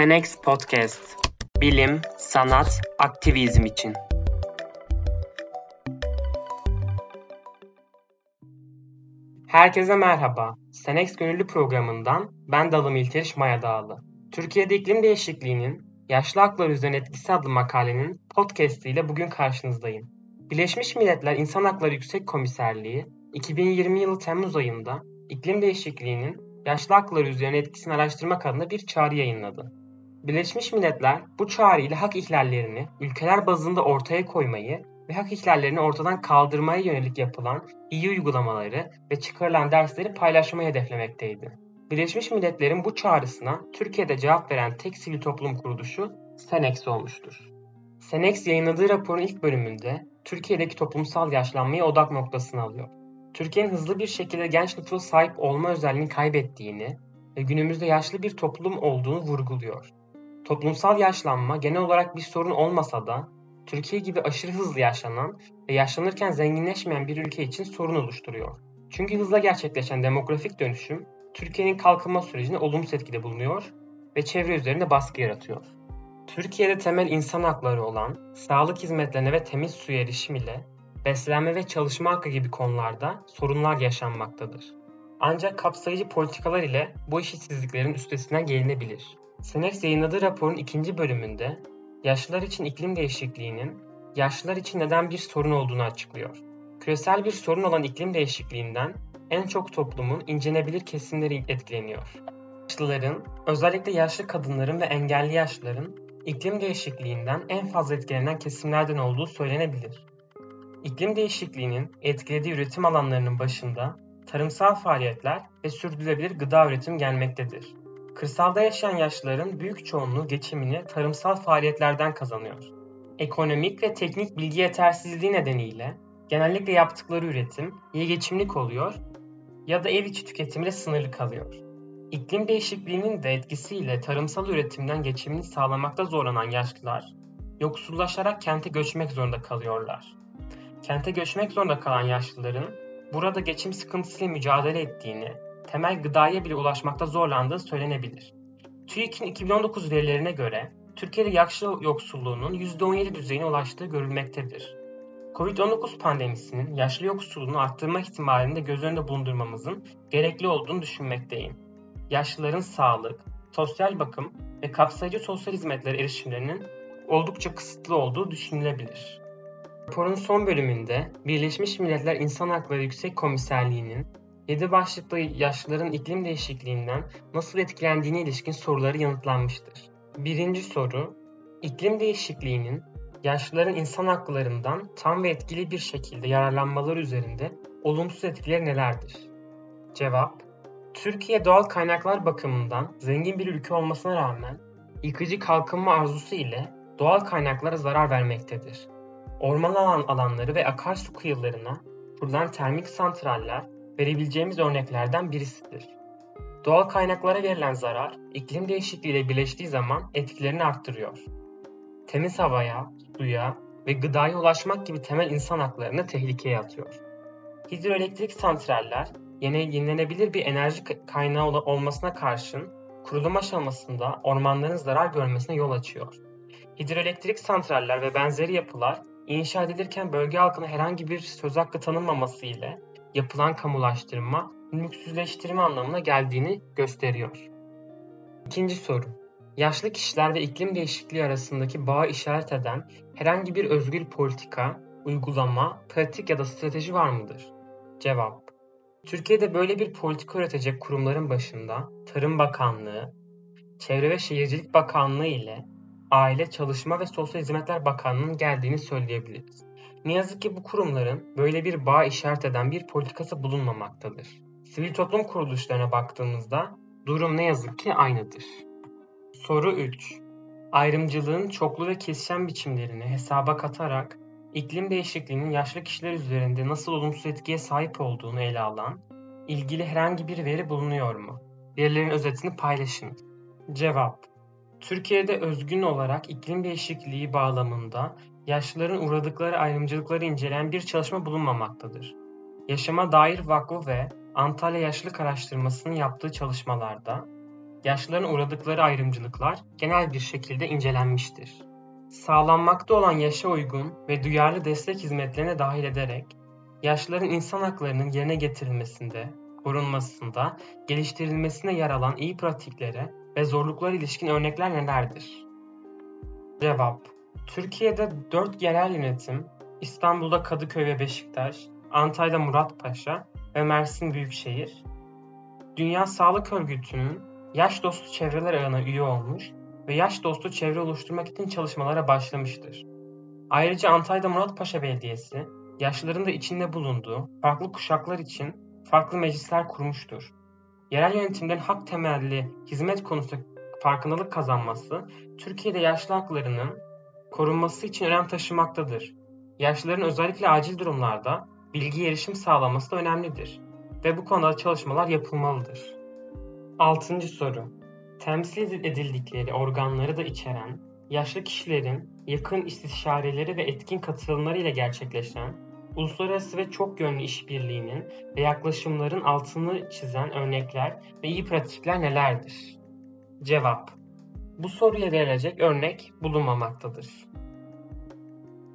Senex Podcast. Bilim, sanat, aktivizm için. Herkese merhaba. Senex Gönüllü programından ben Dalım İlteriş Maya Dağlı. Türkiye'de iklim değişikliğinin yaşlı haklar üzerine etkisi adlı makalenin podcast ile bugün karşınızdayım. Birleşmiş Milletler İnsan Hakları Yüksek Komiserliği 2020 yılı Temmuz ayında iklim değişikliğinin yaşlı hakları üzerine etkisini araştırmak adına bir çağrı yayınladı. Birleşmiş Milletler bu çağrı ile hak ihlallerini ülkeler bazında ortaya koymayı ve hak ihlallerini ortadan kaldırmaya yönelik yapılan iyi uygulamaları ve çıkarılan dersleri paylaşmayı hedeflemekteydi. Birleşmiş Milletler'in bu çağrısına Türkiye'de cevap veren tek sivil toplum kuruluşu Senex olmuştur. Senex yayınladığı raporun ilk bölümünde Türkiye'deki toplumsal yaşlanmayı odak noktasına alıyor. Türkiye'nin hızlı bir şekilde genç nüfusa sahip olma özelliğini kaybettiğini ve günümüzde yaşlı bir toplum olduğunu vurguluyor. Toplumsal yaşlanma genel olarak bir sorun olmasa da Türkiye gibi aşırı hızlı yaşlanan ve yaşlanırken zenginleşmeyen bir ülke için sorun oluşturuyor. Çünkü hızla gerçekleşen demografik dönüşüm Türkiye'nin kalkınma sürecine olumsuz etkide bulunuyor ve çevre üzerinde baskı yaratıyor. Türkiye'de temel insan hakları olan sağlık hizmetlerine ve temiz suya erişim ile beslenme ve çalışma hakkı gibi konularda sorunlar yaşanmaktadır. Ancak kapsayıcı politikalar ile bu eşitsizliklerin üstesinden gelinebilir. Senex yayınladığı raporun ikinci bölümünde yaşlılar için iklim değişikliğinin yaşlılar için neden bir sorun olduğunu açıklıyor. Küresel bir sorun olan iklim değişikliğinden en çok toplumun incelenebilir kesimleri etkileniyor. Yaşlıların, özellikle yaşlı kadınların ve engelli yaşlıların iklim değişikliğinden en fazla etkilenen kesimlerden olduğu söylenebilir. İklim değişikliğinin etkilediği üretim alanlarının başında tarımsal faaliyetler ve sürdürülebilir gıda üretim gelmektedir. Kırsalda yaşayan yaşlıların büyük çoğunluğu geçimini tarımsal faaliyetlerden kazanıyor. Ekonomik ve teknik bilgi yetersizliği nedeniyle genellikle yaptıkları üretim ya geçimlik oluyor ya da ev içi tüketimle sınırlı kalıyor. İklim değişikliğinin de etkisiyle tarımsal üretimden geçimini sağlamakta zorlanan yaşlılar yoksullaşarak kente göçmek zorunda kalıyorlar. Kente göçmek zorunda kalan yaşlıların burada geçim sıkıntısıyla mücadele ettiğini, temel gıdaya bile ulaşmakta zorlandığı söylenebilir. TÜİK'in 2019 verilerine göre Türkiye'de yaşlı yoksulluğunun %17 düzeyine ulaştığı görülmektedir. Covid-19 pandemisinin yaşlı yoksulluğunu arttırma ihtimalini de göz önünde bulundurmamızın gerekli olduğunu düşünmekteyim. Yaşlıların sağlık, sosyal bakım ve kapsayıcı sosyal hizmetlere erişimlerinin oldukça kısıtlı olduğu düşünülebilir. Raporun son bölümünde Birleşmiş Milletler İnsan Hakları Yüksek Komiserliği'nin 7 başlıklı yaşlıların iklim değişikliğinden nasıl etkilendiğine ilişkin soruları yanıtlanmıştır. Birinci soru, iklim değişikliğinin yaşlıların insan haklarından tam ve etkili bir şekilde yararlanmaları üzerinde olumsuz etkileri nelerdir? Cevap, Türkiye doğal kaynaklar bakımından zengin bir ülke olmasına rağmen yıkıcı kalkınma arzusu ile doğal kaynaklara zarar vermektedir. Orman alan alanları ve akarsu kıyılarına kurulan termik santraller verebileceğimiz örneklerden birisidir. Doğal kaynaklara verilen zarar, iklim değişikliğiyle birleştiği zaman etkilerini arttırıyor. Temiz havaya, suya ve gıdaya ulaşmak gibi temel insan haklarını tehlikeye atıyor. Hidroelektrik santraller, yenilenebilir bir enerji kaynağı olmasına karşın kurulum aşamasında ormanların zarar görmesine yol açıyor. Hidroelektrik santraller ve benzeri yapılar inşa edilirken bölge halkına herhangi bir söz hakkı tanınmaması ile yapılan kamulaştırma, mülksüzleştirme anlamına geldiğini gösteriyor. İkinci soru. Yaşlı kişiler ve iklim değişikliği arasındaki bağı işaret eden herhangi bir özgür politika, uygulama, pratik ya da strateji var mıdır? Cevap. Türkiye'de böyle bir politika üretecek kurumların başında Tarım Bakanlığı, Çevre ve Şehircilik Bakanlığı ile Aile, Çalışma ve Sosyal Hizmetler Bakanlığı'nın geldiğini söyleyebiliriz. Ne yazık ki bu kurumların böyle bir bağ işaret eden bir politikası bulunmamaktadır. Sivil toplum kuruluşlarına baktığımızda durum ne yazık ki aynıdır. Soru 3. Ayrımcılığın çoklu ve kesişen biçimlerini hesaba katarak iklim değişikliğinin yaşlı kişiler üzerinde nasıl olumsuz etkiye sahip olduğunu ele alan ilgili herhangi bir veri bulunuyor mu? Verilerin özetini paylaşın. Cevap Türkiye'de özgün olarak iklim değişikliği bağlamında yaşlıların uğradıkları ayrımcılıkları inceleyen bir çalışma bulunmamaktadır. Yaşama Dair Vakfı ve Antalya Yaşlılık Araştırması'nın yaptığı çalışmalarda yaşlıların uğradıkları ayrımcılıklar genel bir şekilde incelenmiştir. Sağlanmakta olan yaşa uygun ve duyarlı destek hizmetlerine dahil ederek, yaşlıların insan haklarının yerine getirilmesinde, korunmasında, geliştirilmesine yer alan iyi pratiklere ve zorluklara ilişkin örnekler nelerdir? Cevap Türkiye'de 4 yerel yönetim, İstanbul'da Kadıköy ve Beşiktaş, Antalya'da Muratpaşa ve Mersin Büyükşehir, Dünya Sağlık Örgütü'nün yaş dostu çevreler ağına üye olmuş ve yaş dostu çevre oluşturmak için çalışmalara başlamıştır. Ayrıca Antalya'da Muratpaşa Belediyesi, yaşlıların da içinde bulunduğu farklı kuşaklar için farklı meclisler kurmuştur. Yerel yönetimlerin hak temelli hizmet konusunda farkındalık kazanması, Türkiye'de yaşlı haklarının korunması için önem taşımaktadır. Yaşlıların özellikle acil durumlarda bilgi erişim sağlaması da önemlidir ve bu konuda çalışmalar yapılmalıdır. Altıncı soru. Temsil edildikleri organları da içeren, yaşlı kişilerin yakın istişareleri ve etkin katılımları ile gerçekleşen, uluslararası ve çok yönlü işbirliğinin ve yaklaşımların altını çizen örnekler ve iyi pratikler nelerdir? Cevap Bu soruya verilecek örnek bulunmamaktadır.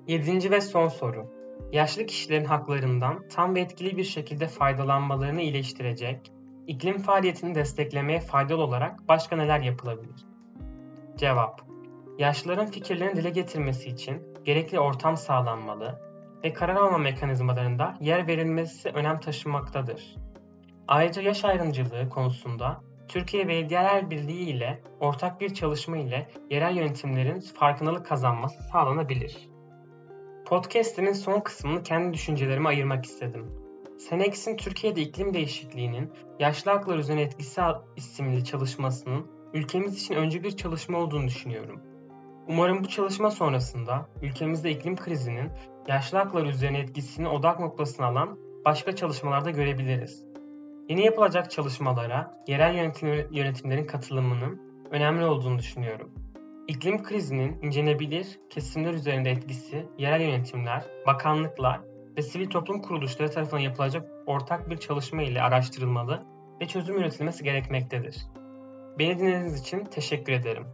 Yedinci ve son soru. Yaşlı kişilerin haklarından tam ve etkili bir şekilde faydalanmalarını iyileştirecek, iklim faaliyetini desteklemeye faydalı olarak başka neler yapılabilir? Cevap Yaşlıların fikirlerini dile getirmesi için gerekli ortam sağlanmalı ve karar alma mekanizmalarında yer verilmesi önem taşımaktadır. Ayrıca yaş ayrımcılığı konusunda Türkiye Belediyeler Birliği ile ortak bir çalışma ile yerel yönetimlerin farkındalık kazanması sağlanabilir. Podcast'imin son kısmını kendi düşüncelerime ayırmak istedim. Senex'in Türkiye'de iklim değişikliğinin yaşlı haklar üzerine etkisi isimli çalışmasının ülkemiz için öncü bir çalışma olduğunu düşünüyorum. Umarım bu çalışma sonrasında ülkemizde iklim krizinin yaşlı haklar üzerine etkisini odak noktasına alan başka çalışmalarda görebiliriz. Yeni yapılacak çalışmalara yerel yönetim, yönetimlerin katılımının önemli olduğunu düşünüyorum. İklim krizinin incelenebilir kesimler üzerinde etkisi yerel yönetimler, bakanlıklar ve sivil toplum kuruluşları tarafından yapılacak ortak bir çalışma ile araştırılmalı ve çözüm üretilmesi gerekmektedir. Beni dinlediğiniz için teşekkür ederim.